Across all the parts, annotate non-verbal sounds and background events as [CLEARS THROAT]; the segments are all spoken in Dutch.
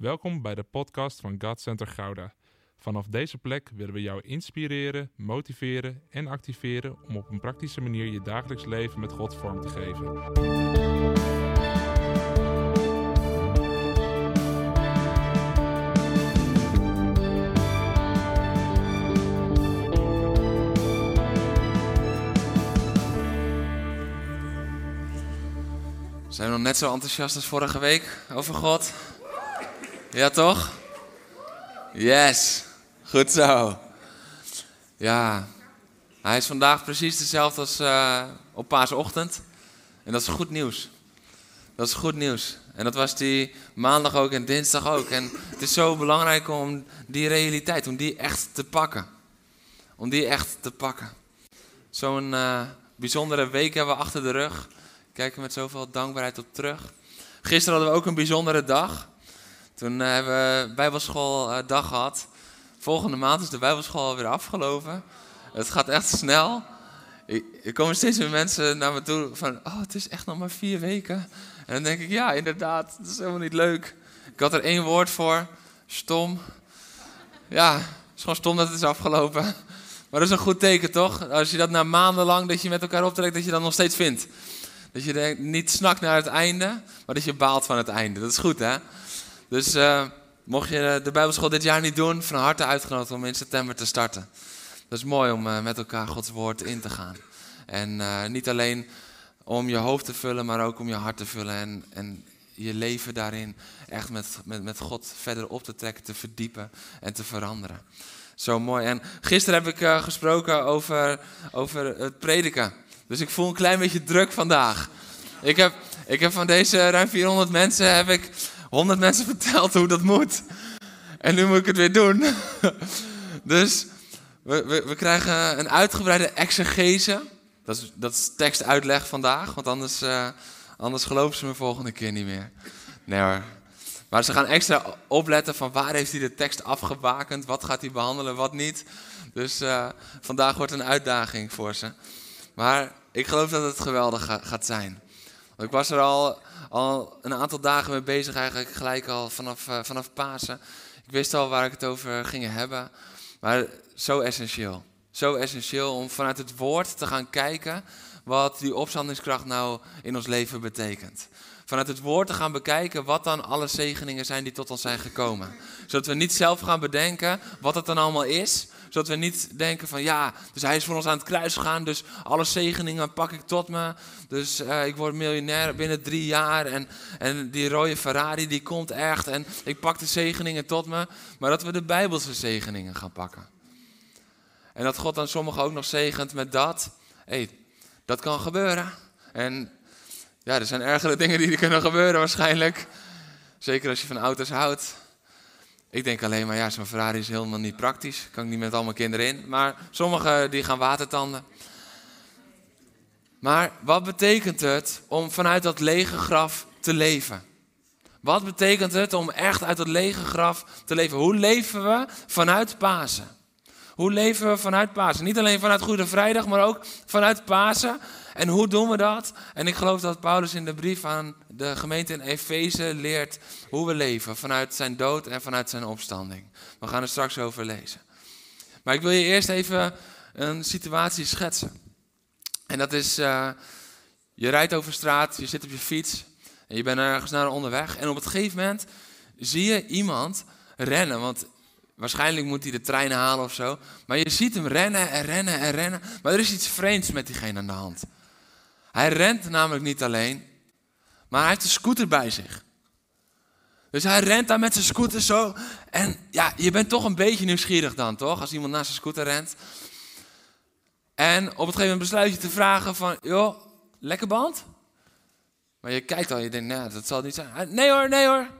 Welkom bij de podcast van God Center Gouda. Vanaf deze plek willen we jou inspireren, motiveren en activeren om op een praktische manier je dagelijks leven met God vorm te geven. Zijn we nog net zo enthousiast als vorige week over God? Ja, toch? Yes, goed zo. Ja, hij is vandaag precies dezelfde als uh, op paasochtend. En dat is goed nieuws. Dat is goed nieuws. En dat was die maandag ook en dinsdag ook. En het is zo belangrijk om die realiteit, om die echt te pakken. Om die echt te pakken. Zo'n uh, bijzondere week hebben we achter de rug kijken met zoveel dankbaarheid op terug. Gisteren hadden we ook een bijzondere dag. Toen uh, hebben we bijbelschooldag uh, gehad. Volgende maand is de bijbelschool alweer afgelopen. Het gaat echt snel. Er komen steeds meer mensen naar me toe van, oh, het is echt nog maar vier weken. En dan denk ik, ja, inderdaad, dat is helemaal niet leuk. Ik had er één woord voor, stom. Ja, het is gewoon stom dat het is afgelopen. Maar dat is een goed teken, toch? Als je dat na maandenlang dat je met elkaar optrekt, dat je dat nog steeds vindt. Dat je denkt, niet snakt naar het einde, maar dat je baalt van het einde. Dat is goed, hè? Dus uh, mocht je de Bijbelschool dit jaar niet doen, van harte uitgenodigd om in september te starten. Dat is mooi om uh, met elkaar Gods woord in te gaan. En uh, niet alleen om je hoofd te vullen, maar ook om je hart te vullen. En, en je leven daarin echt met, met, met God verder op te trekken, te verdiepen en te veranderen. Zo mooi. En gisteren heb ik gesproken over, over het prediken. Dus ik voel een klein beetje druk vandaag. Ik heb, ik heb van deze ruim 400 mensen, heb ik 100 mensen verteld hoe dat moet. En nu moet ik het weer doen. [LAUGHS] Dus we, we, we krijgen een uitgebreide exegese. Dat is, dat is tekstuitleg vandaag, want anders, uh, anders geloven ze me volgende keer niet meer. Nee hoor. Maar ze gaan extra opletten van waar heeft hij de tekst afgebakend, wat gaat hij behandelen, wat niet. Dus uh, vandaag wordt een uitdaging voor ze. Maar ik geloof dat het geweldig gaat zijn. Ik was er al, al een aantal dagen mee bezig, eigenlijk gelijk al vanaf, uh, vanaf Pasen. Ik wist al waar ik het over ging hebben. Maar zo essentieel. Zo essentieel om vanuit het woord te gaan kijken wat die opstandingskracht nou in ons leven betekent. Vanuit het woord te gaan bekijken wat dan alle zegeningen zijn die tot ons zijn gekomen. Zodat we niet zelf gaan bedenken wat het dan allemaal is, zodat we niet denken van ja, dus hij is voor ons aan het kruis gegaan, dus alle zegeningen pak ik tot me. Dus uh, ik word miljonair binnen drie jaar en, en die rode Ferrari die komt echt en ik pak de zegeningen tot me. Maar dat we de Bijbelse zegeningen gaan pakken. En dat God dan sommigen ook nog zegent met dat. Hey, dat kan gebeuren. En ja, er zijn ergere [LAUGHS] dingen die kunnen gebeuren waarschijnlijk. Zeker als je van auto's houdt. Ik denk alleen maar, ja, zo'n Ferrari is helemaal niet praktisch. Kan ik niet met al mijn kinderen in. Maar sommigen die gaan watertanden. Maar wat betekent het om vanuit dat lege graf te leven? Wat betekent het om echt uit dat lege graf te leven? Hoe leven we vanuit Pasen? Hoe leven we vanuit Pasen? Niet alleen vanuit Goede Vrijdag, maar ook vanuit Pasen. En hoe doen we dat? En ik geloof dat Paulus in de brief aan de gemeente in Efeze leert hoe we leven vanuit zijn dood en vanuit zijn opstanding. We gaan er straks over lezen. Maar ik wil je eerst even een situatie schetsen. En dat is, uh, je rijdt over straat, je zit op je fiets en je bent ergens naar onderweg. En op het gegeven moment zie je iemand rennen, want waarschijnlijk moet hij de trein halen of zo. Maar je ziet hem rennen en rennen en rennen. Maar er is iets vreemds met diegene aan de hand. Hij rent namelijk niet alleen, maar hij heeft een scooter bij zich. Dus hij rent daar met zijn scooter zo. En ja, je bent toch een beetje nieuwsgierig dan, toch? Als iemand naast zijn scooter rent. En op het gegeven moment besluit je te vragen van, joh, lekker band? Maar je kijkt al, je denkt, nou, dat zal niet zijn. Nee hoor, nee hoor.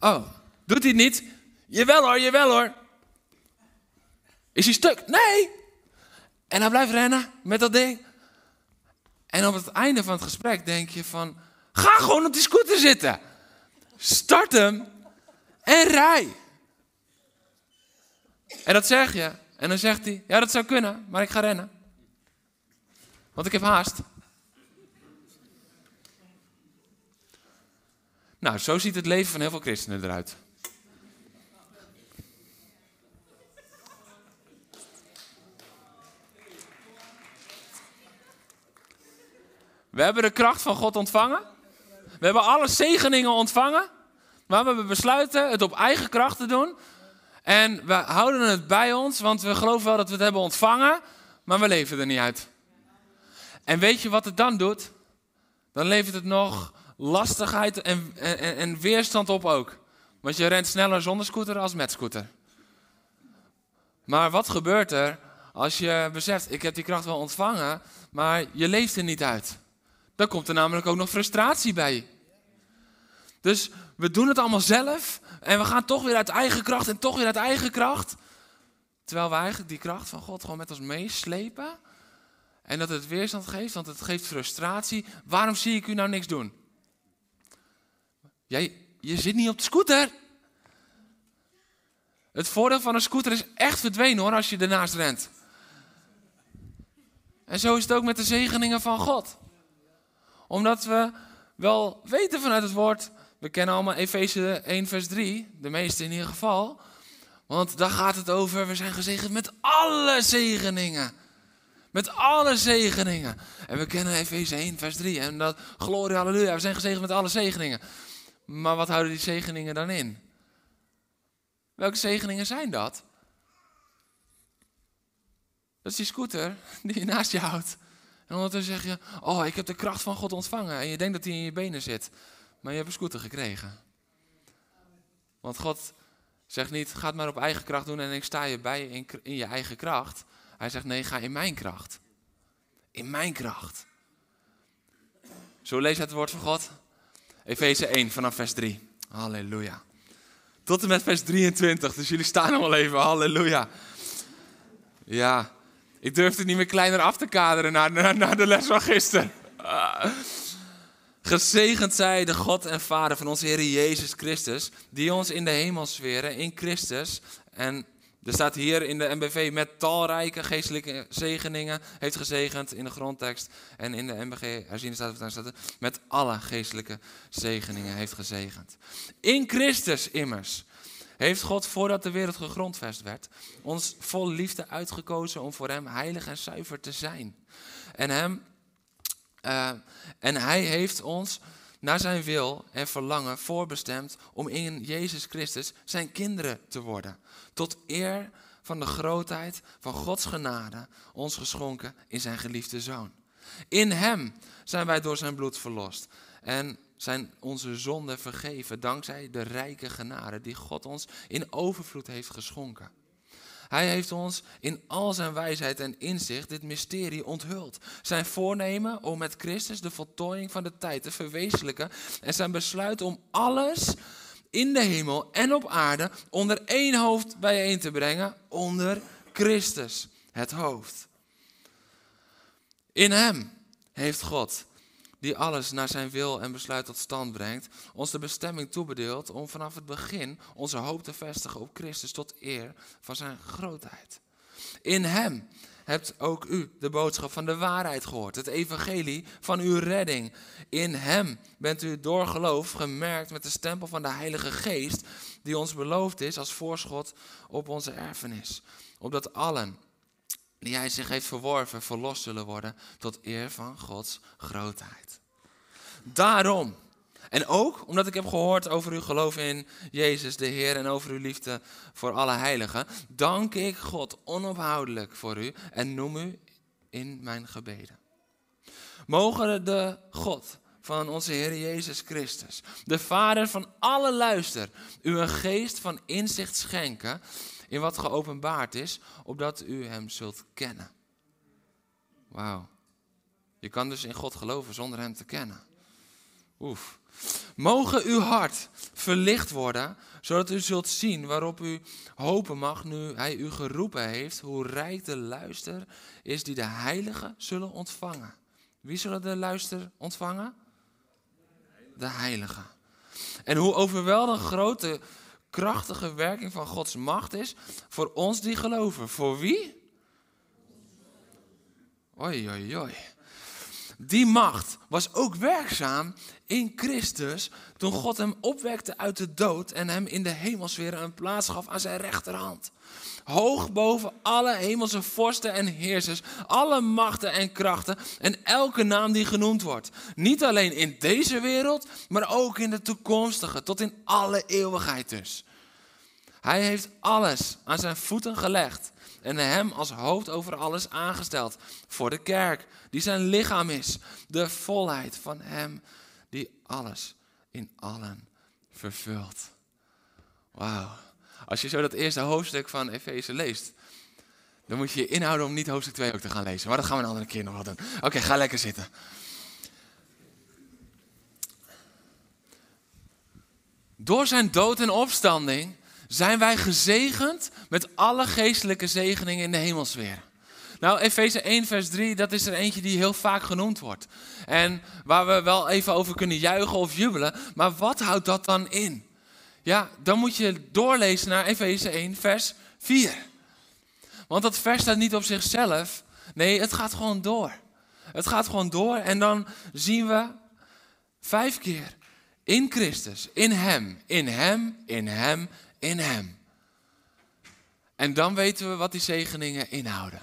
Oh, doet hij het niet? Jawel hoor, jawel hoor. Is hij stuk? Nee. En hij blijft rennen met dat ding. En op het einde van het gesprek denk je van, ga gewoon op die scooter zitten. Start hem en rij. En dat zeg je. En dan zegt hij, ja dat zou kunnen, maar ik ga rennen. Want ik heb haast. Nou, zo ziet het leven van heel veel christenen eruit. We hebben de kracht van God ontvangen. We hebben alle zegeningen ontvangen. Maar we besluiten het op eigen kracht te doen. En we houden het bij ons, want we geloven wel dat we het hebben ontvangen, maar we leven er niet uit. En weet je wat het dan doet? Dan levert het nog lastigheid en, en, en weerstand op ook. Want je rent sneller zonder scooter als met scooter. Maar wat gebeurt er als je beseft, ik heb die kracht wel ontvangen, maar je leeft er niet uit? Dan komt er namelijk ook nog frustratie bij. Dus we doen het allemaal zelf en we gaan toch weer uit eigen kracht en toch weer uit eigen kracht. Terwijl we eigenlijk die kracht van God gewoon met ons meeslepen. En dat het weerstand geeft, want het geeft frustratie. Waarom zie ik u nou niks doen? Jij, je zit niet op de scooter. Het voordeel van een scooter is echt verdwenen hoor, als je ernaast rent. En zo is het ook met de zegeningen van God. Omdat we wel weten vanuit het woord, we kennen allemaal Efeze 1 vers 3, de meeste in ieder geval. Want daar gaat het over, we zijn gezegend met alle zegeningen. Met alle zegeningen. En we kennen Efeze 1 vers 3 en dat, gloria halleluja, we zijn gezegend met alle zegeningen. Maar wat houden die zegeningen dan in? Welke zegeningen zijn dat? Dat is die scooter die je naast je houdt. En ondertussen zeg je, oh, ik heb de kracht van God ontvangen. En je denkt dat die in je benen zit. Maar je hebt een scooter gekregen. Want God zegt niet, ga het maar op eigen kracht doen en ik sta je bij in, in je eigen kracht. Hij zegt, nee, ga in mijn kracht. In mijn kracht. Zo lees het woord van God. Efeze 1 vanaf vers 3. Halleluja. Tot en met vers 23. Dus jullie staan nog wel even. Halleluja. Ja, ik durf het niet meer kleiner af te kaderen naar, naar de les van gisteren. Gezegend zij de God en Vader van onze Heer Jezus Christus, die ons in de hemelsferen in Christus en er staat hier in de MBV met talrijke geestelijke zegeningen heeft gezegend in de grondtekst. En in de MBG herziende staat, staat met alle geestelijke zegeningen heeft gezegend. In Christus immers heeft God voordat de wereld gegrondvest werd ons vol liefde uitgekozen om voor hem heilig en zuiver te zijn. En hem uh, en hij heeft ons naar zijn wil en verlangen voorbestemd om in Jezus Christus zijn kinderen te worden. Tot eer van de grootheid van Gods genade, ons geschonken in zijn geliefde Zoon. In Hem zijn wij door zijn bloed verlost en zijn onze zonden vergeven dankzij de rijke genade die God ons in overvloed heeft geschonken. Hij heeft ons in al zijn wijsheid en inzicht dit mysterie onthuld. Zijn voornemen om met Christus de voltooiing van de tijd te verwezenlijken en zijn besluit om alles in de hemel en op aarde onder één hoofd bijeen te brengen, onder Christus, het hoofd. In hem heeft God die alles naar zijn wil en besluit tot stand brengt, ons de bestemming toebedeelt om vanaf het begin onze hoop te vestigen op Christus tot eer van zijn grootheid. In hem hebt ook u de boodschap van de waarheid gehoord, het evangelie van uw redding. In hem bent u door geloof gemerkt met de stempel van de Heilige Geest, die ons beloofd is als voorschot op onze erfenis. Opdat allen die hij zich heeft verworven, verlost zullen worden tot eer van Gods grootheid. Daarom, en ook omdat ik heb gehoord over uw geloof in Jezus de Heer en over uw liefde voor alle heiligen, dank ik God onophoudelijk voor u en noem u in mijn gebeden. Mogen de God van onze Heer Jezus Christus, de Vader van alle luister, u een geest van inzicht schenken in wat geopenbaard is, opdat u hem zult kennen. Wauw. Je kan dus in God geloven zonder hem te kennen. Oef. Mogen uw hart verlicht worden, zodat u zult zien waarop u hopen mag nu hij u geroepen heeft, hoe rijk de luister is die de heiligen zullen ontvangen. Wie zullen de luister ontvangen? De heiligen. En hoe overweldigend grote krachtige werking van Gods macht is voor ons die geloven. Voor wie? Oei, oei, oei. Die macht was ook werkzaam in Christus toen God hem opwekte uit de dood en hem in de hemelsfeer een plaats gaf aan zijn rechterhand. Hoog boven alle hemelse vorsten en heersers, alle machten en krachten en elke naam die genoemd wordt. Niet alleen in deze wereld, maar ook in de toekomstige, tot in alle eeuwigheid dus. Hij heeft alles aan zijn voeten gelegd en hem als hoofd over alles aangesteld voor de kerk, die zijn lichaam is, de volheid van hem alles in allen vervult. Wauw. Als je zo dat eerste hoofdstuk van Efeze leest, dan moet je je inhouden om niet hoofdstuk 2 ook te gaan lezen. Maar dat gaan we een andere keer nog wel doen. Oké, ga lekker zitten. Door zijn dood en opstanding zijn wij gezegend met alle geestelijke zegeningen in de hemelsfeer. Nou, Efeze 1, vers 3, dat is er eentje die heel vaak genoemd wordt. En waar we wel even over kunnen juichen of jubelen. Maar wat houdt dat dan in? Ja, dan moet je doorlezen naar Efeze 1, vers 4. Want dat vers staat niet op zichzelf. Nee, het gaat gewoon door. Het gaat gewoon door en dan zien we vijf keer in Christus, in Hem, in Hem, in Hem, in Hem. En dan weten we wat die zegeningen inhouden.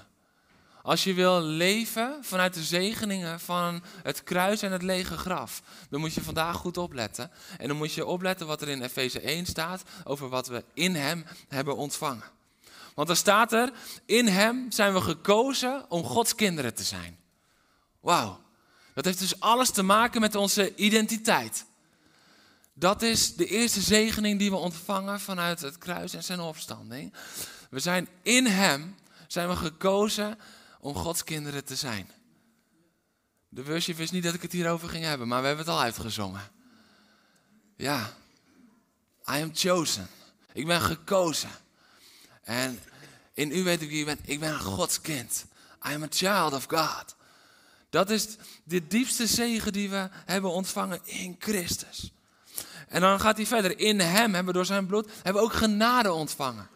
Als je wil leven vanuit de zegeningen van het kruis en het lege graf, dan moet je vandaag goed opletten. En dan moet je opletten wat er in Efeze 1 staat over wat we in Hem hebben ontvangen. Want er staat er, in Hem zijn we gekozen om Gods kinderen te zijn. Wauw, dat heeft dus alles te maken met onze identiteit. Dat is de eerste zegening die we ontvangen vanuit het kruis en zijn opstanding. We zijn in Hem, zijn we gekozen om Gods kinderen te zijn. De worship is niet dat ik het hierover ging hebben, maar we hebben het al uitgezongen. Ja, I am chosen. Ik ben gekozen. En in u weet ik wie ik ben. Ik ben een Gods kind. I am a child of God. Dat is de diepste zegen die we hebben ontvangen in Christus. En dan gaat hij verder. In hem hebben we door zijn bloed hebben we ook genade ontvangen.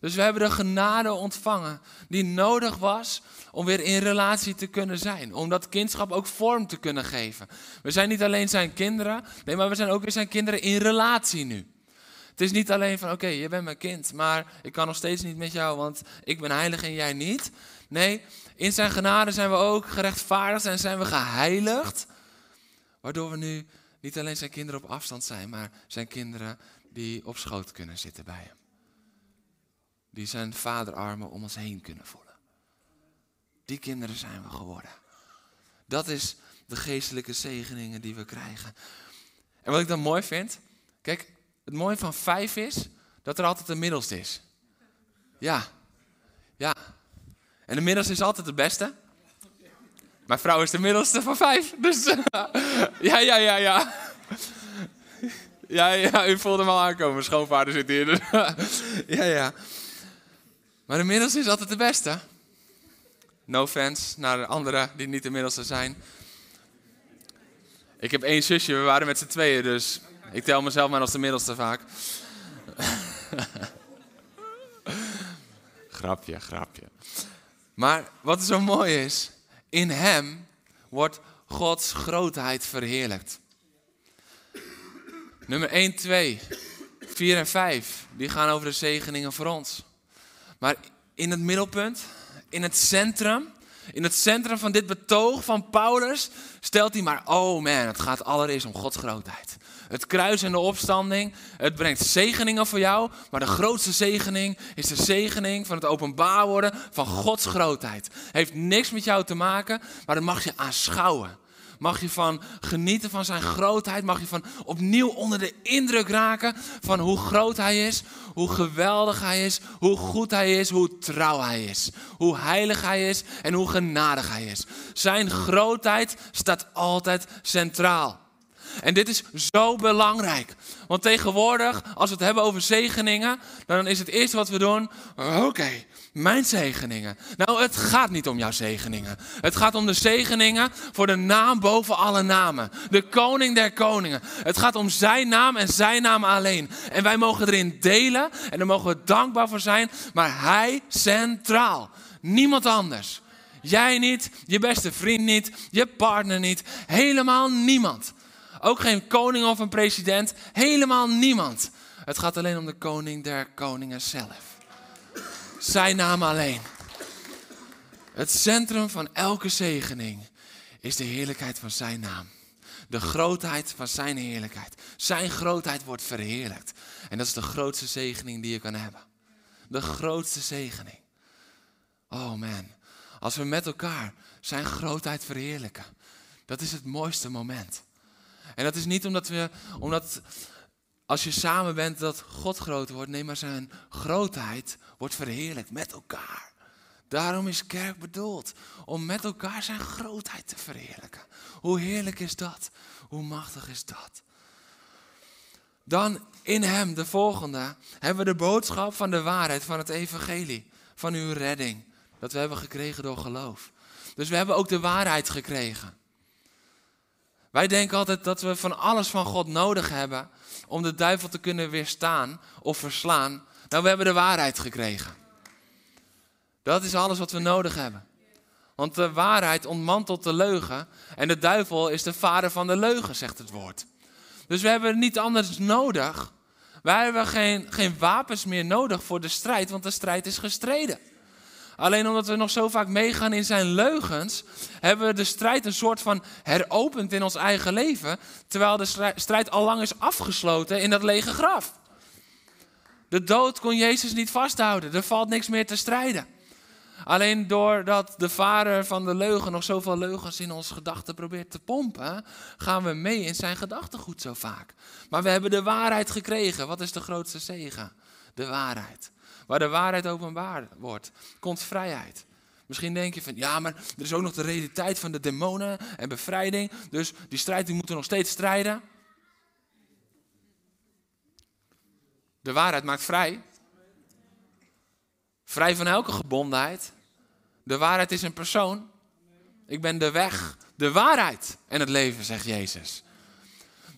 Dus we hebben de genade ontvangen die nodig was om weer in relatie te kunnen zijn. Om dat kindschap ook vorm te kunnen geven. We zijn niet alleen zijn kinderen, nee, maar we zijn ook weer zijn kinderen in relatie nu. Het is niet alleen van, oké, je bent mijn kind, maar ik kan nog steeds niet met jou, want ik ben heilig en jij niet. Nee, in zijn genade zijn we ook gerechtvaardigd en zijn we geheiligd. Waardoor we nu niet alleen zijn kinderen op afstand zijn, maar zijn kinderen die op schoot kunnen zitten bij hem die zijn vaderarmen om ons heen kunnen voelen. Die kinderen zijn we geworden. Dat is de geestelijke zegeningen die we krijgen. En wat ik dan mooi vind, kijk, het mooie van vijf is dat er altijd een middelste is. Ja, ja. En de middelste is altijd de beste. Mijn vrouw is de middelste van vijf. Dus [LAUGHS] ja, ja, ja, ja. Ja, ja, u voelde hem al aankomen. Schoonvader zit hier. Dus, [LAUGHS] ja, ja. Maar de middelste is altijd de beste. No offense naar de anderen die niet de middelste zijn. Ik heb één zusje, we waren met z'n tweeën, dus ik tel mezelf maar als de middelste vaak. [LAUGHS] grapje, grapje. Maar wat zo mooi is, in hem wordt Gods grootheid verheerlijkt. Nummer 1, 2, 4 en 5, die gaan over de zegeningen voor ons. Maar in het middelpunt, in het centrum, in het centrum van dit betoog van Paulus, stelt hij maar, oh man, het gaat allereerst om Gods grootheid. Het kruis en de opstanding, het brengt zegeningen voor jou, maar de grootste zegening is de zegening van het openbaar worden van Gods grootheid. Heeft niks met jou te maken, maar dat mag je aanschouwen. Mag je van genieten van zijn grootheid. Mag je van opnieuw onder de indruk raken van hoe groot hij is. Hoe geweldig hij is. Hoe goed hij is. Hoe trouw hij is. Hoe heilig hij is en hoe genadig hij is. Zijn grootheid staat altijd centraal. En dit is zo belangrijk. Want tegenwoordig, als we het hebben over zegeningen, dan is het eerste wat we doen, oké, mijn zegeningen. Nou, het gaat niet om jouw zegeningen. Het gaat om de zegeningen voor de naam boven alle namen. De koning der koningen. Het gaat om zijn naam en zijn naam alleen. En wij mogen erin delen en daar mogen we dankbaar voor zijn. Maar hij centraal. Niemand anders. Jij niet, je beste vriend niet, je partner niet, helemaal niemand. Ook geen koning of een president, helemaal niemand. Het gaat alleen om de koning der koningen zelf. Zijn naam alleen. Het centrum van elke zegening is de heerlijkheid van zijn naam. De grootheid van zijn heerlijkheid. Zijn grootheid wordt verheerlijkt. En dat is de grootste zegening die je kan hebben. De grootste zegening. Oh man. Als we met elkaar zijn grootheid verheerlijken. Dat is het mooiste moment. En dat is niet omdat we, omdat als je samen bent dat God groter wordt. Nee, maar zijn grootheid wordt verheerlijkt met elkaar. Daarom is kerk bedoeld. Om met elkaar zijn grootheid te verheerlijken. Hoe heerlijk is dat? Hoe machtig is dat? Dan in hem, de volgende, hebben we de boodschap van de waarheid, van het evangelie. Van uw redding. Dat we hebben gekregen door geloof. Dus we hebben ook de waarheid gekregen. Wij denken altijd dat we van alles van God nodig hebben om de duivel te kunnen weerstaan of verslaan. Nou, we hebben de waarheid gekregen. Dat is alles wat we nodig hebben. Want de waarheid ontmantelt de leugen en de duivel is de vader van de leugen, zegt het woord. Dus we hebben niet anders nodig. Wij hebben geen, geen wapens meer nodig voor de strijd, want de strijd is gestreden. Alleen omdat we nog zo vaak meegaan in zijn leugens, hebben we de strijd een soort van heropend in ons eigen leven, terwijl de strijd al lang is afgesloten in dat lege graf. De dood kon Jezus niet vasthouden, er valt niks meer te strijden. Alleen doordat de vader van de leugen nog zoveel leugens in onze gedachten probeert te pompen, gaan we mee in zijn gedachtegoed zo vaak. Maar we hebben de waarheid gekregen. Wat is de grootste zegen? De waarheid. Waar de waarheid openbaar wordt, komt vrijheid. Misschien denk je van, ja, maar er is ook nog de realiteit van de demonen en bevrijding. Dus die strijd die moeten nog steeds strijden. De waarheid maakt vrij. Vrij van elke gebondenheid. De waarheid is een persoon. Ik ben de weg, de waarheid en het leven, zegt Jezus.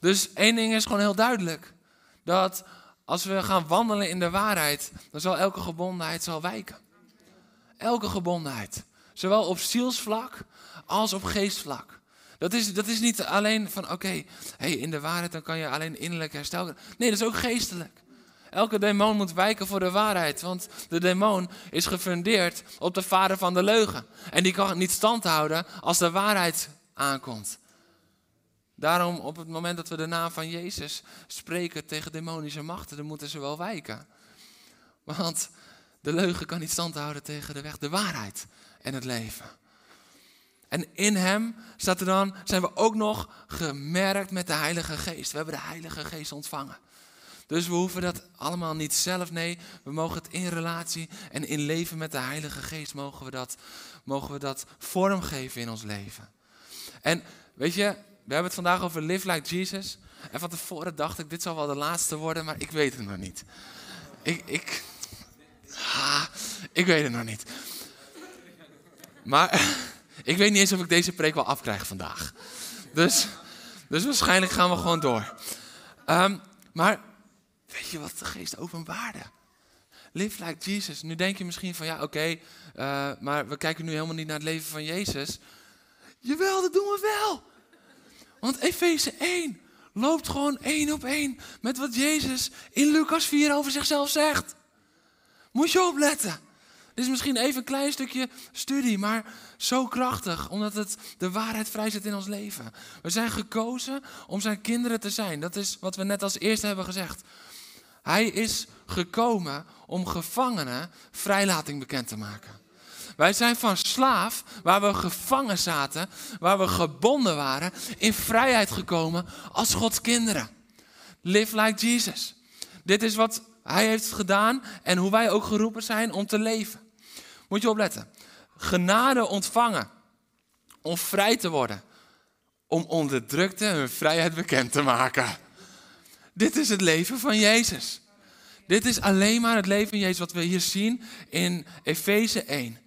Dus één ding is gewoon heel duidelijk. Dat als we gaan wandelen in de waarheid, dan zal elke gebondenheid zal wijken. Elke gebondenheid. Zowel op zielsvlak als op geestvlak. Dat is, dat is niet alleen van, oké, hey, in de waarheid dan kan je alleen innerlijk herstel. Nee, dat is ook geestelijk. Elke demon moet wijken voor de waarheid, want de demon is gefundeerd op de vader van de leugen. En die kan niet stand houden als de waarheid aankomt. Daarom op het moment dat we de naam van Jezus spreken tegen demonische machten, dan moeten ze wel wijken. Want de leugen kan niet stand houden tegen de weg, de waarheid en het leven. En in hem staat er dan, zijn we ook nog gemerkt met de Heilige Geest. We hebben de Heilige Geest ontvangen. Dus we hoeven dat allemaal niet zelf, nee, we mogen het in relatie en in leven met de Heilige Geest mogen we dat, mogen we dat vormgeven in ons leven. En weet je, we hebben het vandaag over Live Like Jesus. En van tevoren dacht ik, dit zal wel de laatste worden, maar ik weet het nog niet. Ik, ik, ik weet het nog niet. Maar [LAUGHS] ik weet niet eens of ik deze preek wel afkrijg vandaag. Dus, dus waarschijnlijk gaan we gewoon door. Um, maar weet je wat de geest openbaarde? Live like Jesus. Nu denk je misschien van ja, oké, uh, maar we kijken nu helemaal niet naar het leven van Jezus. Jawel, dat doen we wel. Want Efeze 1 loopt gewoon één op één met wat Jezus in Lucas 4 over zichzelf zegt. Moet je opletten. Dit is misschien even een klein stukje studie, maar zo krachtig, omdat het de waarheid vrijzet in ons leven. We zijn gekozen om zijn kinderen te zijn. Dat is wat we net als eerste hebben gezegd. Hij is gekomen om gevangenen vrijlating bekend te maken. Wij zijn van slaaf, waar we gevangen zaten, waar we gebonden waren, in vrijheid gekomen als Gods kinderen. Live like Jesus. Dit is wat Hij heeft gedaan en hoe wij ook geroepen zijn om te leven. Moet je opletten. Genade ontvangen om vrij te worden. Om onderdrukte hun vrijheid bekend te maken. Dit is het leven van Jezus. Dit is alleen maar het leven van Jezus wat we hier zien in Efeze 1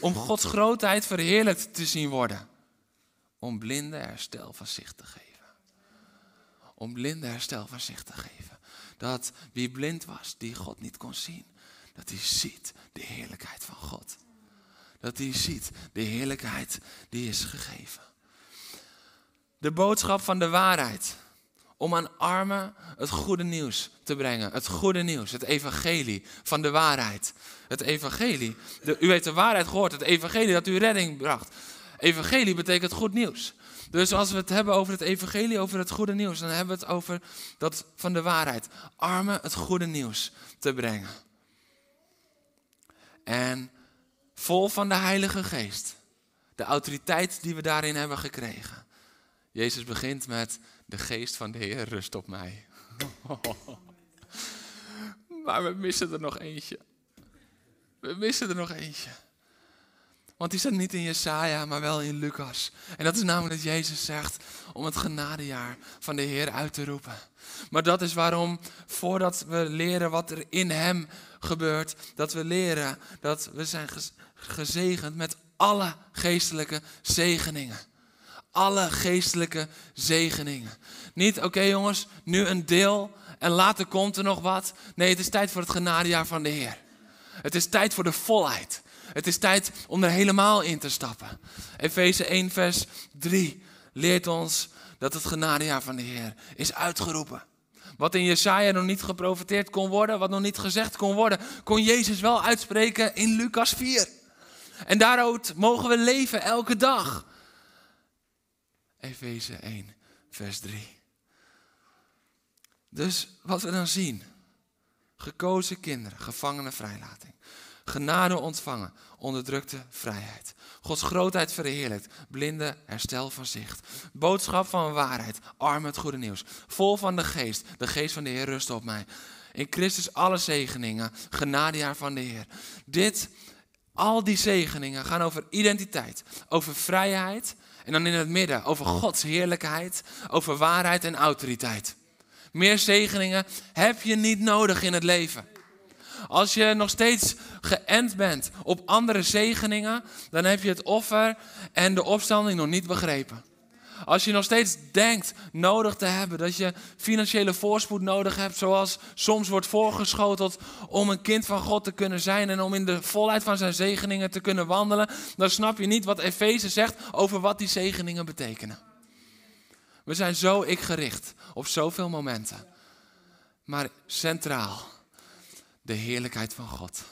om Gods grootheid verheerlijkt te zien worden. Om blinden herstel van zicht te geven. Om blinden herstel van zicht te geven. Dat wie blind was, die God niet kon zien, dat hij ziet de heerlijkheid van God. Dat hij ziet de heerlijkheid die is gegeven. De boodschap van de waarheid. Om aan armen het goede nieuws te brengen. Het goede nieuws, het evangelie van de waarheid. Het evangelie. De, u heeft de waarheid gehoord, het evangelie dat u redding bracht. Evangelie betekent goed nieuws. Dus als we het hebben over het evangelie, over het goede nieuws, dan hebben we het over dat van de waarheid. Armen het goede nieuws te brengen. En vol van de Heilige Geest. De autoriteit die we daarin hebben gekregen. Jezus begint met de geest van de Heer rust op mij. [LAUGHS] Maar we missen er nog eentje. We missen er nog eentje. Want die staat niet in Jesaja, maar wel in Lucas. En dat is namelijk dat Jezus zegt om het genadejaar van de Heer uit te roepen. Maar dat is waarom, voordat we leren wat er in Hem gebeurt, dat we leren dat we zijn gezegend met alle geestelijke zegeningen. Alle geestelijke zegeningen. Niet, oké jongens, nu een deel en later komt er nog wat. Nee, het is tijd voor het genadejaar van de Heer. Het is tijd voor de volheid. Het is tijd om er helemaal in te stappen. Efeze 1, vers 3 leert ons dat het genadejaar van de Heer is uitgeroepen. Wat in Jesaja nog niet geprofiteerd kon worden, wat nog niet gezegd kon worden, kon Jezus wel uitspreken in Lucas 4. En daaruit mogen we leven elke dag. Efeze 1, vers 3. Dus wat we dan zien. Gekozen kinderen, gevangenen vrijlating. Genade ontvangen, onderdrukte vrijheid. Gods grootheid verheerlijkt, blinde herstel van zicht. Boodschap van waarheid, arm het goede nieuws. Vol van de geest, de geest van de Heer rust op mij. In Christus alle zegeningen, genadejaar van de Heer. Dit, al die zegeningen gaan over identiteit, over vrijheid en dan in het midden over Gods heerlijkheid, over waarheid en autoriteit. Meer zegeningen heb je niet nodig in het leven. Als je nog steeds geënt bent op andere zegeningen, dan heb je het offer en de opstanding nog niet begrepen. Als je nog steeds denkt nodig te hebben dat je financiële voorspoed nodig hebt, zoals soms wordt voorgeschoteld om een kind van God te kunnen zijn en om in de volheid van zijn zegeningen te kunnen wandelen, dan snap je niet wat Efeze zegt over wat die zegeningen betekenen. We zijn zo ik gericht op zoveel momenten. Maar centraal, de heerlijkheid van God.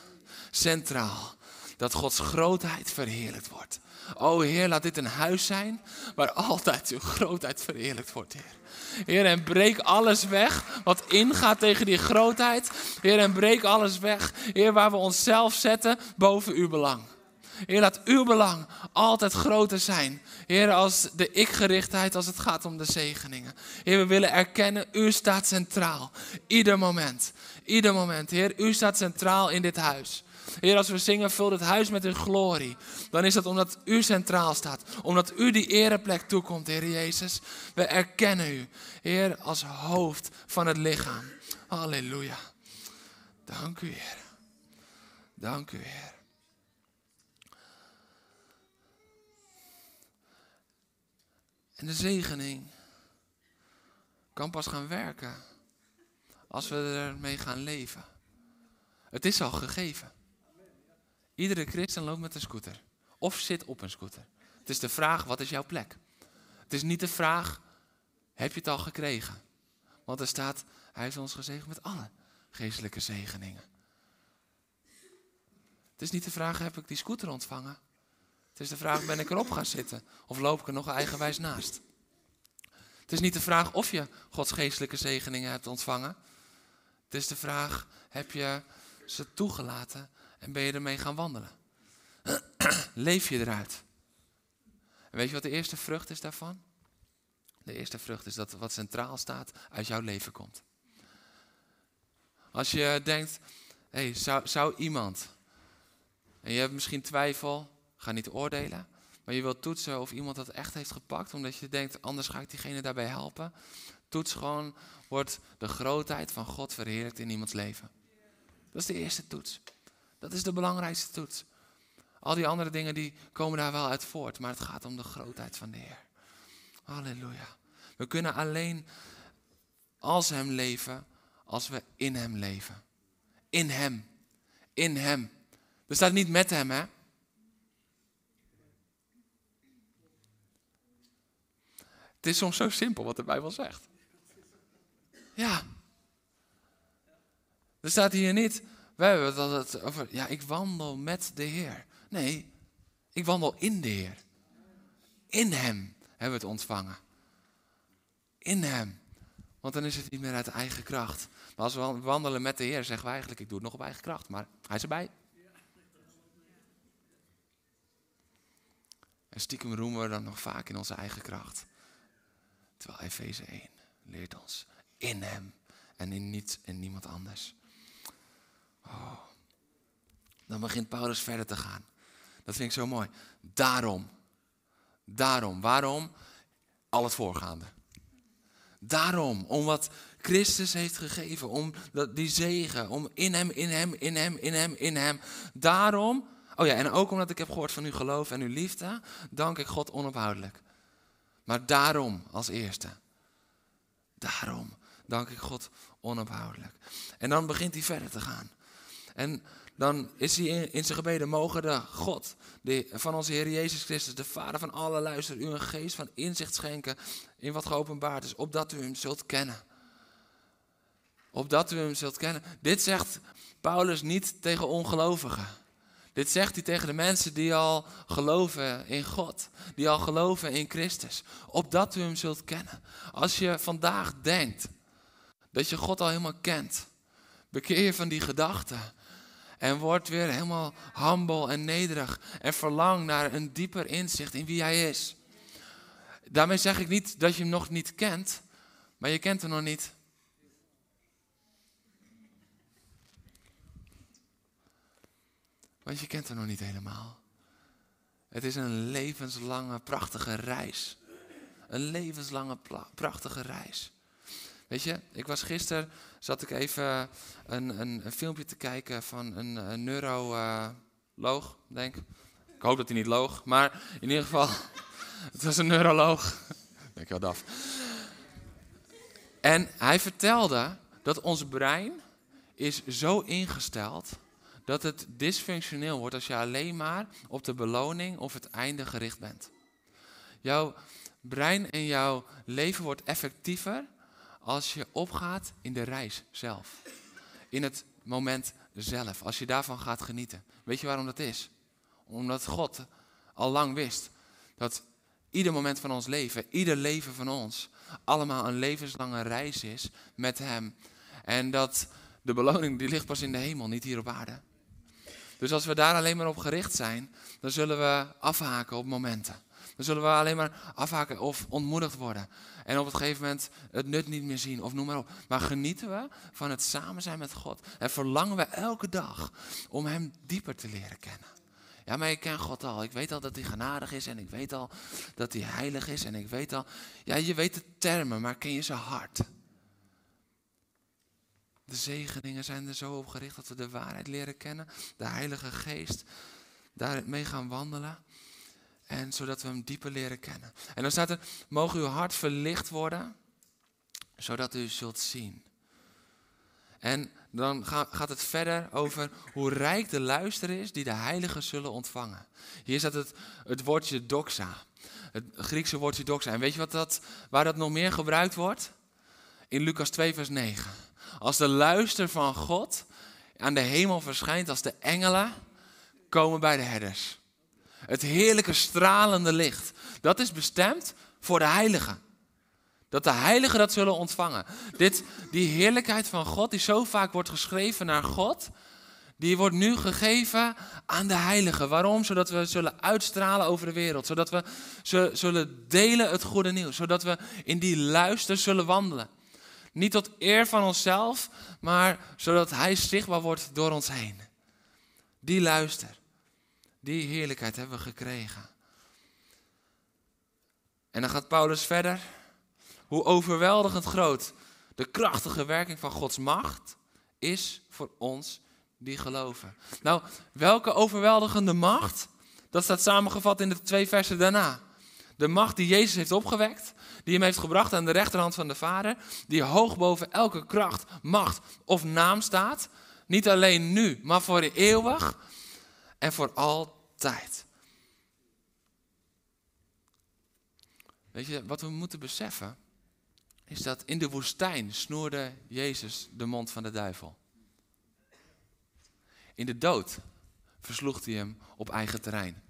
Centraal, dat Gods grootheid verheerlijkt wordt. O Heer, laat dit een huis zijn waar altijd uw grootheid verheerlijkt wordt, Heer. Heer, en breek alles weg wat ingaat tegen die grootheid. Heer, en breek alles weg. Heer, waar we onszelf zetten boven uw belang. Heer, laat uw belang altijd groter zijn. Heer, als de ik-gerichtheid als het gaat om de zegeningen. Heer, we willen erkennen, u staat centraal. Ieder moment. Ieder moment. Heer, u staat centraal in dit huis. Heer, als we zingen, vul het huis met uw glorie. Dan is dat omdat u centraal staat. Omdat u die ereplek toekomt, Heer Jezus. We erkennen u, Heer, als hoofd van het lichaam. Halleluja. Dank u, Heer. Dank u, Heer. En de zegening kan pas gaan werken als we ermee gaan leven. Het is al gegeven. Iedere christen loopt met een scooter. Of zit op een scooter. Het is de vraag, wat is jouw plek? Het is niet de vraag, heb je het al gekregen? Want er staat, hij is ons gezegend met alle geestelijke zegeningen. Het is niet de vraag, heb ik die scooter ontvangen? Het is de vraag, ben ik erop gaan zitten? Of loop ik er nog eigenwijs naast? Het is niet de vraag of je Gods geestelijke zegeningen hebt ontvangen. Het is de vraag, heb je ze toegelaten en ben je ermee gaan wandelen? [CLEARS THROAT] Leef je eruit? En weet je wat de eerste vrucht is daarvan? De eerste vrucht is dat wat centraal staat uit jouw leven komt. Als je denkt, hey, zou, zou iemand, en je hebt misschien twijfel, ga niet oordelen, maar je wilt toetsen of iemand dat echt heeft gepakt, omdat je denkt, anders ga ik diegene daarbij helpen. Toets gewoon, wordt de grootheid van God verheerlijkt in iemands leven. Dat is de eerste toets. Dat is de belangrijkste toets. Al die andere dingen die komen daar wel uit voort, maar het gaat om de grootheid van de Heer. Halleluja. We kunnen alleen als Hem leven, als we in Hem leven. In Hem. In Hem. We staan niet met Hem, hè? Het is soms zo simpel wat de Bijbel zegt. Ja. Er staat hier niet we hebben het altijd over, ja, ik wandel met de Heer. Nee, ik wandel in de Heer. In Hem hebben we het ontvangen. In Hem. Want dan is het niet meer uit eigen kracht. Maar als we wandelen met de Heer, zeggen we eigenlijk, ik doe het nog op eigen kracht. Maar Hij is erbij. En stiekem roemen we dan nog vaak in onze eigen kracht. Terwijl Efeze 1 leert ons in Hem en in niets en niemand anders. Oh. Dan begint Paulus verder te gaan. Dat vind ik zo mooi. Daarom. Daarom. Waarom? Al het voorgaande. Daarom. Om wat Christus heeft gegeven. Om die zegen. Om in hem, in hem, in hem, in hem, in hem. Daarom. Oh ja, en ook omdat ik heb gehoord van uw geloof en uw liefde. Dank ik God onophoudelijk. Maar daarom als eerste. Daarom dank ik God onophoudelijk. En dan begint hij verder te gaan. En dan is hij in, zijn gebeden, mogen de God de, van onze Heer Jezus Christus, de Vader van alle luister, u een geest van inzicht schenken in wat geopenbaard is, opdat u hem zult kennen. Opdat u hem zult kennen. Dit zegt Paulus niet tegen ongelovigen. Dit zegt hij tegen de mensen die al geloven in God, die al geloven in Christus, opdat u hem zult kennen. Als je vandaag denkt dat je God al helemaal kent, bekeer je van die gedachten en word weer helemaal humble en nederig en verlang naar een dieper inzicht in wie hij is. Daarmee zeg ik niet dat je hem nog niet kent, maar je kent hem nog niet. Want je kent hem nog niet helemaal. Het is een levenslange, prachtige reis. Een levenslange, prachtige reis. Weet je, ik was gisteren, zat ik even een, een, een filmpje te kijken van een, een neuroloog, denk ik. Hoop dat hij niet loog, maar in ieder geval, [LAUGHS] het was een neuroloog. [LAUGHS] Denk je af. En hij vertelde dat ons brein is zo ingesteld dat het dysfunctioneel wordt als je alleen maar op de beloning of het einde gericht bent. Jouw brein en jouw leven wordt effectiever als je opgaat in de reis zelf. In het moment zelf, als je daarvan gaat genieten. Weet je waarom dat is? Omdat God al lang wist dat ieder moment van ons leven, ieder leven van ons, allemaal een levenslange reis is met Hem. En dat de beloning die ligt pas in de hemel, niet hier op aarde. Dus als we daar alleen maar op gericht zijn, dan zullen we afhaken op momenten. Dan zullen we alleen maar afhaken of ontmoedigd worden. En op een gegeven moment het nut niet meer zien of noem maar op. Maar genieten we van het samen zijn met God. En verlangen we elke dag om Hem dieper te leren kennen. Ja, maar ik ken God al. Ik weet al dat hij genadig is en ik weet al dat hij heilig is en ik weet al... Ja, je weet de termen, maar ken je zijn hart? De zegeningen zijn er zo op gericht dat we de waarheid leren kennen. De Heilige Geest daarmee gaan wandelen. En zodat we hem dieper leren kennen. En dan staat er, mogen uw hart verlicht worden, zodat u zult zien. En dan gaat het verder over hoe rijk de luister is die de heiligen zullen ontvangen. Hier staat het, het woordje doxa. Het Griekse woordje doxa. En weet je wat dat, waar dat nog meer gebruikt wordt? In Lucas 2, vers 9. Als de luister van God aan de hemel verschijnt, als de engelen komen bij de herders. Het heerlijke stralende licht. Dat is bestemd voor de heiligen. Dat de heiligen dat zullen ontvangen. Dit, die heerlijkheid van God, die zo vaak wordt geschreven naar God, die wordt nu gegeven aan de heiligen. Waarom? Zodat we zullen uitstralen over de wereld. Zodat we zullen delen het goede nieuws. Zodat we in die luister zullen wandelen. Niet tot eer van onszelf, maar zodat Hij zichtbaar wordt door ons heen. Die luister, die heerlijkheid hebben we gekregen. En dan gaat Paulus verder. Hoe overweldigend groot de krachtige werking van Gods macht is voor ons die geloven. Nou, welke overweldigende macht? Dat staat samengevat in de twee versen daarna. De macht die Jezus heeft opgewekt, die hem heeft gebracht aan de rechterhand van de Vader, die hoog boven elke kracht, macht of naam staat. Niet alleen nu, maar voor eeuwig en voor altijd. Weet je, wat we moeten beseffen, is dat in de woestijn snoerde Jezus de mond van de duivel. In de dood versloeg hij hem op eigen terrein.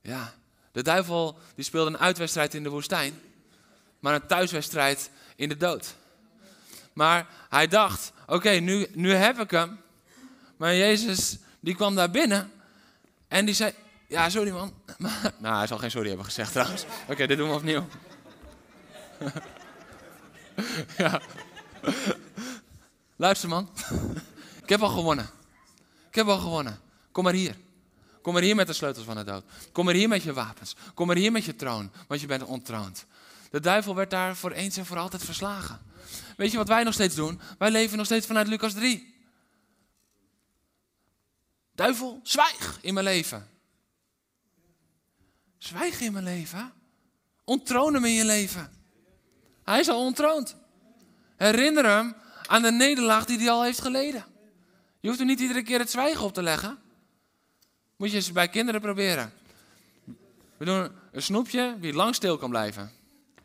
Ja, de duivel die speelde een uitwedstrijd in de woestijn, maar een thuiswedstrijd in de dood. Maar hij dacht, oké, nu, nu heb ik hem. Maar Jezus, die kwam daar binnen en die zei, ja, sorry man. [LAUGHS] nou, hij zal geen sorry hebben gezegd trouwens. Oké, dit doen we opnieuw. [LAUGHS] ja. Luister man, [LAUGHS] ik heb al gewonnen. Ik heb al gewonnen. Kom maar hier. Kom maar hier met de sleutels van de dood. Kom maar hier met je wapens. Kom maar hier met je troon, want je bent ontroond. De duivel werd daar voor eens en voor altijd verslagen. Weet je wat wij nog steeds doen? Wij leven nog steeds vanuit Lucas 3. Duivel, zwijg in mijn leven. Zwijg in mijn leven. Onttroon hem in je leven. Hij is al ontroond. Herinner hem aan de nederlaag die hij al heeft geleden. Je hoeft er niet iedere keer het zwijgen op te leggen. Moet je eens bij kinderen proberen. We doen een snoepje wie lang stil kan blijven.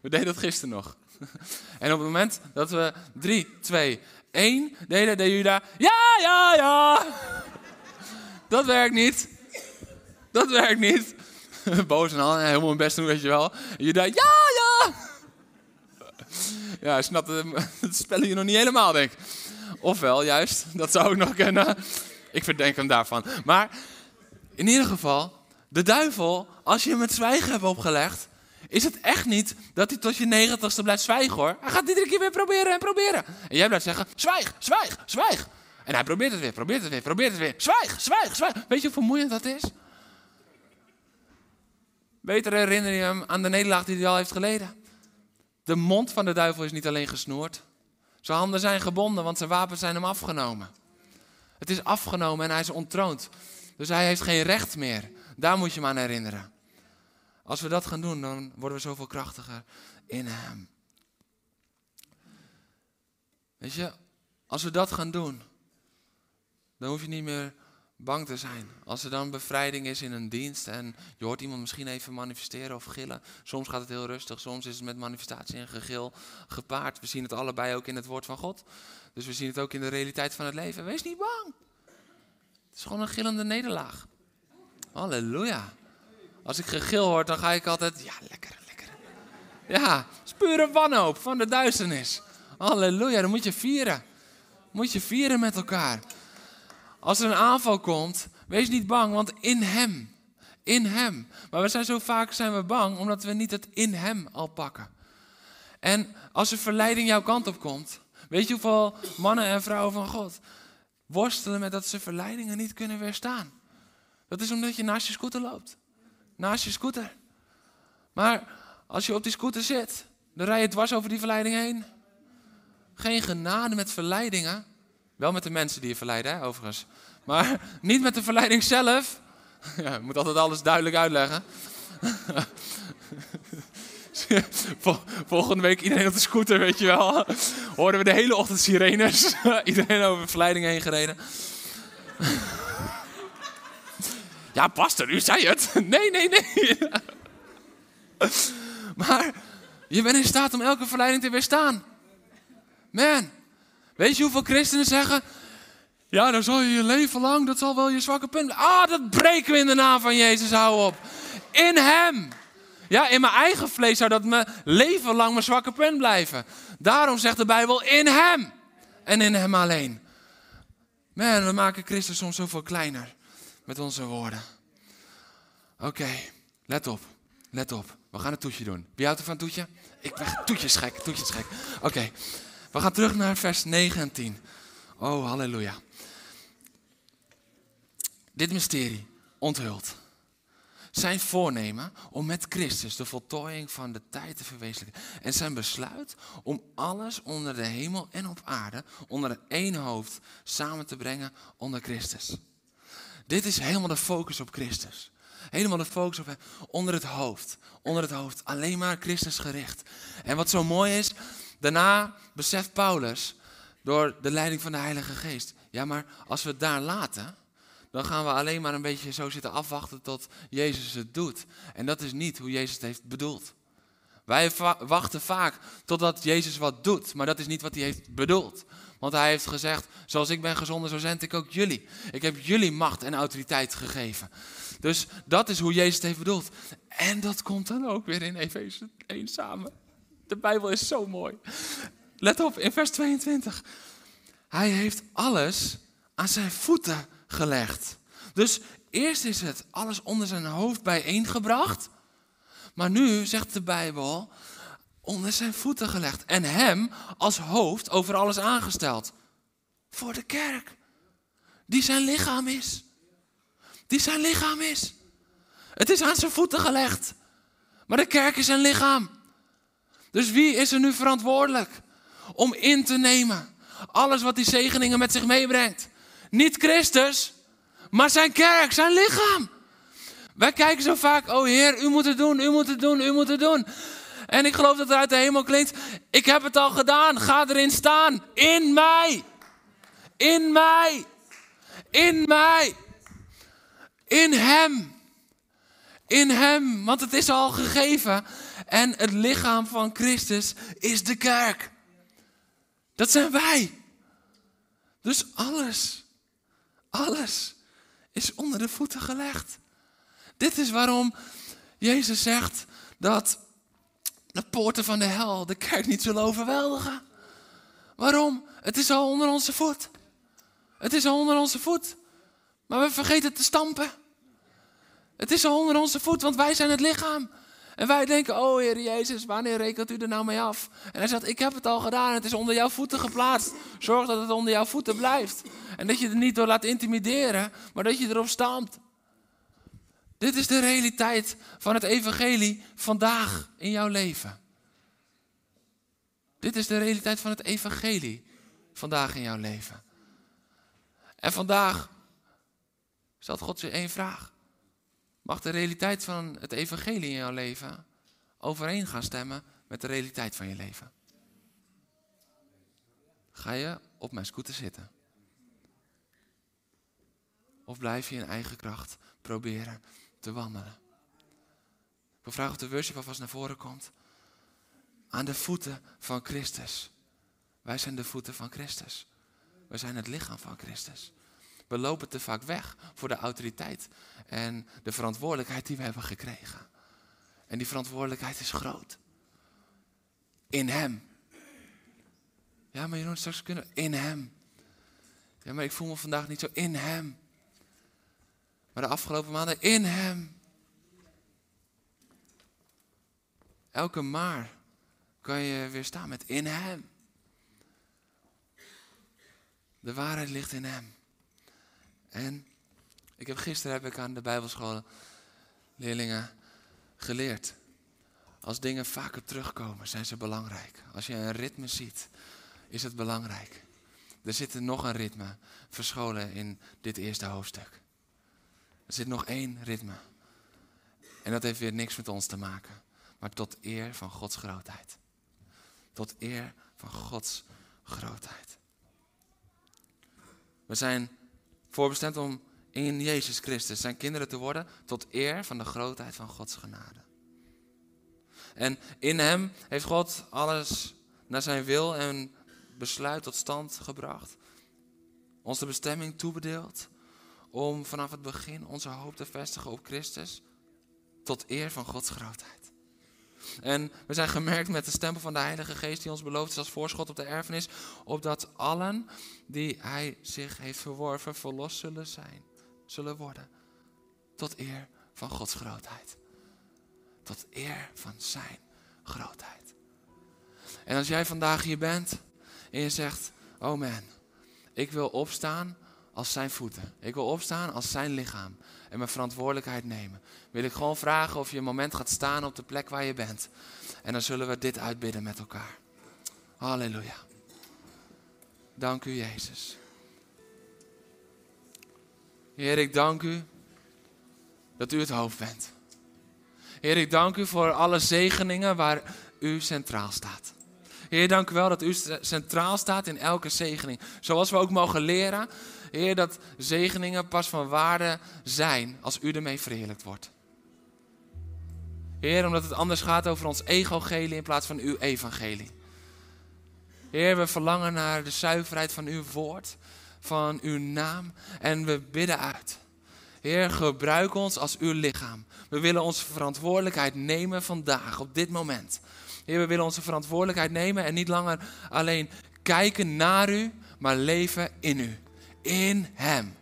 We deden dat gisteren nog. [LAUGHS] En op het moment dat we 3, 2, 1 deden, deed Juda, ja, ja, ja. Dat werkt niet. Dat werkt niet. [LAUGHS] Boos en al, helemaal mijn best doen, weet je wel. Juda, ja, ja. Ja, snapt het [LAUGHS] spelletje nog niet helemaal, denk ik. Ofwel, juist, dat zou ik nog kennen. Ik verdenk hem daarvan. Maar in ieder geval, de duivel, als je hem het zwijgen hebt opgelegd, is het echt niet dat hij tot je negentigste blijft zwijgen hoor. Hij gaat iedere keer weer proberen en proberen. En jij blijft zeggen, zwijg, zwijg, zwijg. En hij probeert het weer, probeert het weer, probeert het weer. Zwijg, zwijg, zwijg. Weet je hoe vermoeiend dat is? Beter herinner je hem aan de nederlaag die hij al heeft geleden. De mond van de duivel is niet alleen gesnoerd. Zijn handen zijn gebonden, want zijn wapens zijn hem afgenomen. Het is afgenomen en hij is ontroond. Dus hij heeft geen recht meer. Daar moet je hem aan herinneren. Als we dat gaan doen, dan worden we zoveel krachtiger in hem. Weet je, als we dat gaan doen, dan hoef je niet meer bang te zijn. Als er dan bevrijding is in een dienst en je hoort iemand misschien even manifesteren of gillen. Soms gaat het heel rustig, soms is het met manifestatie en gegil gepaard. We zien het allebei ook in het woord van God. Dus we zien het ook in de realiteit van het leven. Wees niet bang. Het is gewoon een gillende nederlaag. Halleluja. Als ik gegil hoor, dan ga ik altijd, ja, lekker, lekker. Ja, het is pure wanhoop van de duisternis. Halleluja, dan moet je vieren. Moet je vieren met elkaar. Als er een aanval komt, wees niet bang, want in Hem, in Hem. Maar we zijn zo vaak zijn we bang, omdat we niet het in Hem al pakken. En als er verleiding jouw kant op komt, weet je hoeveel mannen en vrouwen van God worstelen met dat ze verleidingen niet kunnen weerstaan. Dat is omdat je naast je scooter loopt. Naast je scooter. Maar als je op die scooter zit, dan rij je dwars over die verleiding heen. Geen genade met verleidingen. Wel met de mensen die je verleiden, hè, overigens. Maar [LAUGHS] niet met de verleiding zelf. [LAUGHS] Ja, moet altijd alles duidelijk uitleggen. [LAUGHS] Volgende week iedereen op de scooter, weet je wel. Hoorden we de hele ochtend sirenes. iedereen over verleiding heen gereden. ja, pastor, u zei het. nee, nee, nee. maar je bent in staat om elke verleiding te weerstaan. Man, weet je hoeveel christenen zeggen... Ja, dan zal je je leven lang, dat zal wel je zwakke punt. Ah, dat breken we in de naam van Jezus, hou op. In Hem. Ja, in mijn eigen vlees zou dat mijn leven lang mijn zwakke punt blijven. Daarom zegt de Bijbel in Hem. En in Hem alleen. Man, we maken Christus soms zoveel kleiner met onze woorden. Oké, let op. Let op. We gaan een toetje doen. Wie houdt er van een toetje? Ik ben toetjes gek, toetjes gek. We gaan terug naar vers 9 en 10. Oh, halleluja. Dit mysterie onthult. Zijn voornemen om met Christus de voltooiing van de tijd te verwezenlijken. En zijn besluit om alles onder de hemel en op aarde, onder één hoofd, samen te brengen onder Christus. Dit is helemaal de focus op Christus. Helemaal de focus op. Onder het hoofd. Onder het hoofd. Alleen maar Christus gericht. En wat zo mooi is, daarna beseft Paulus door de leiding van de Heilige Geest. Ja, maar als we het daar laten, dan gaan we alleen maar een beetje zo zitten afwachten tot Jezus het doet. En dat is niet hoe Jezus het heeft bedoeld. Wij wachten vaak totdat Jezus wat doet, maar dat is niet wat hij heeft bedoeld. Want hij heeft gezegd, zoals ik ben gezonden, zo zend ik ook jullie. Ik heb jullie macht en autoriteit gegeven. Dus dat is hoe Jezus het heeft bedoeld. En dat komt dan ook weer in Efeze 1 samen. De Bijbel is zo mooi. Let op, in vers 22. Hij heeft alles aan zijn voeten gelegd. Dus eerst is het alles onder zijn hoofd bijeengebracht. Maar nu zegt de Bijbel, onder zijn voeten gelegd. En hem als hoofd over alles aangesteld. Voor de kerk. Die zijn lichaam is. Die zijn lichaam is. Het is aan zijn voeten gelegd. Maar de kerk is zijn lichaam. Dus wie is er nu verantwoordelijk om in te nemen alles wat die zegeningen met zich meebrengt? Niet Christus, maar zijn kerk, zijn lichaam. Wij kijken zo vaak, oh Heer, u moet het doen, u moet het doen, u moet het doen. En ik geloof dat het uit de hemel klinkt, ik heb het al gedaan, ga erin staan. In mij. In mij. In mij. In Hem. In Hem, want het is al gegeven. En het lichaam van Christus is de kerk. Dat zijn wij. Dus alles, alles is onder de voeten gelegd. Dit is waarom Jezus zegt dat de poorten van de hel de kerk niet zullen overweldigen. Waarom? Het is al onder onze voet. Het is al onder onze voet. Maar we vergeten te stampen. Het is al onder onze voet, want wij zijn het lichaam. En wij denken, oh Heer Jezus, wanneer rekent u er nou mee af? En hij zegt, ik heb het al gedaan, het is onder jouw voeten geplaatst. Zorg dat het onder jouw voeten blijft. En dat je er niet door laat intimideren, maar dat je erop stampt. Dit is de realiteit van het evangelie vandaag in jouw leven. Dit is de realiteit van het evangelie vandaag in jouw leven. En vandaag stelt God je één vraag. Mag de realiteit van het evangelie in jouw leven overeen gaan stemmen met de realiteit van je leven? Ga je op mijn scooter zitten? Of blijf je in eigen kracht proberen te wandelen? Ik wil vragen of de worship alvast naar voren komt. Aan de voeten van Christus. Wij zijn de voeten van Christus. Wij zijn het lichaam van Christus. We lopen te vaak weg voor de autoriteit en de verantwoordelijkheid die we hebben gekregen. En die verantwoordelijkheid is groot. In Hem. Ja, maar Jeroen, straks kunnen in Hem. Ja, maar ik voel me vandaag niet zo in Hem. Maar de afgelopen maanden in Hem. Elke maar kan je weer staan met in Hem. De waarheid ligt in Hem. En ik heb, gisteren heb ik aan de Bijbelscholen leerlingen geleerd. Als dingen vaker terugkomen, zijn ze belangrijk. Als je een ritme ziet, is het belangrijk. Er zit nog een ritme verscholen in dit eerste hoofdstuk. Er zit nog één ritme. En dat heeft weer niks met ons te maken. Maar tot eer van Gods grootheid. Tot eer van Gods grootheid. We zijn voorbestemd om in Jezus Christus zijn kinderen te worden tot eer van de grootheid van Gods genade. En in Hem heeft God alles naar zijn wil en besluit tot stand gebracht. Ons de bestemming toebedeeld om vanaf het begin onze hoop te vestigen op Christus tot eer van Gods grootheid. En we zijn gemerkt met de stempel van de Heilige Geest die ons beloofd is als voorschot op de erfenis, opdat allen die Hij zich heeft verworven verlost zullen zijn, zullen worden. Tot eer van Gods grootheid. Tot eer van Zijn grootheid. En als jij vandaag hier bent en je zegt, oh man, ik wil opstaan als zijn voeten. Ik wil opstaan als zijn lichaam en mijn verantwoordelijkheid nemen. Wil ik gewoon vragen of je een moment gaat staan op de plek waar je bent. En dan zullen we dit uitbidden met elkaar. Halleluja. Dank u Jezus. Heer, ik dank u dat u het hoofd bent. Heer, ik dank u voor alle zegeningen waar u centraal staat. Heer, dank u wel dat u centraal staat in elke zegening. Zoals we ook mogen leren Heer, dat zegeningen pas van waarde zijn als u ermee verheerlijkt wordt. Heer, omdat het anders gaat over ons evangelie in plaats van uw evangelie. Heer, we verlangen naar de zuiverheid van uw woord, van uw naam en we bidden uit. Heer, gebruik ons als uw lichaam. We willen onze verantwoordelijkheid nemen vandaag, op dit moment. Heer, we willen onze verantwoordelijkheid nemen en niet langer alleen kijken naar u, maar leven in u. In Hem.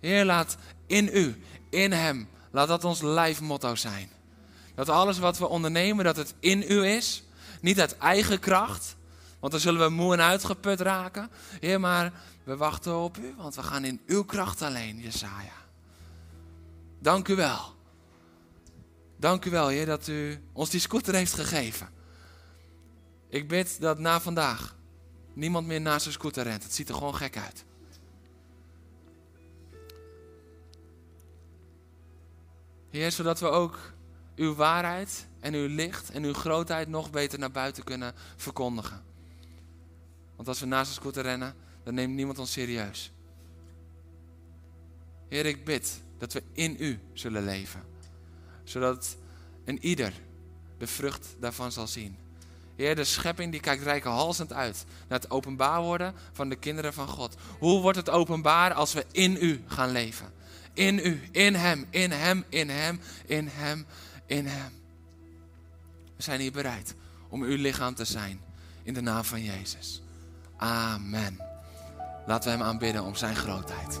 Heer, laat in u, in Hem, laat dat ons lijfmotto zijn. Dat alles wat we ondernemen, dat het in u is. Niet uit eigen kracht, want dan zullen we moe en uitgeput raken. Heer, maar we wachten op u, want we gaan in uw kracht alleen, Jesaja. Dank u wel. Dank u wel, Heer, dat u ons die scooter heeft gegeven. Ik bid dat na vandaag niemand meer naast zijn scooter rent. Het ziet er gewoon gek uit. Heer, zodat we ook uw waarheid en uw licht en uw grootheid nog beter naar buiten kunnen verkondigen. Want als we naast een scooter rennen, dan neemt niemand ons serieus. Heer, ik bid dat we in u zullen leven. Zodat een ieder de vrucht daarvan zal zien. Heer, de schepping die kijkt rijkenhalsend uit naar het openbaar worden van de kinderen van God. Hoe wordt het openbaar als we in u gaan leven? In u, in hem, in hem, in hem, in hem, in hem. We zijn hier bereid om uw lichaam te zijn in de naam van Jezus. Amen. Laten we hem aanbidden om zijn grootheid.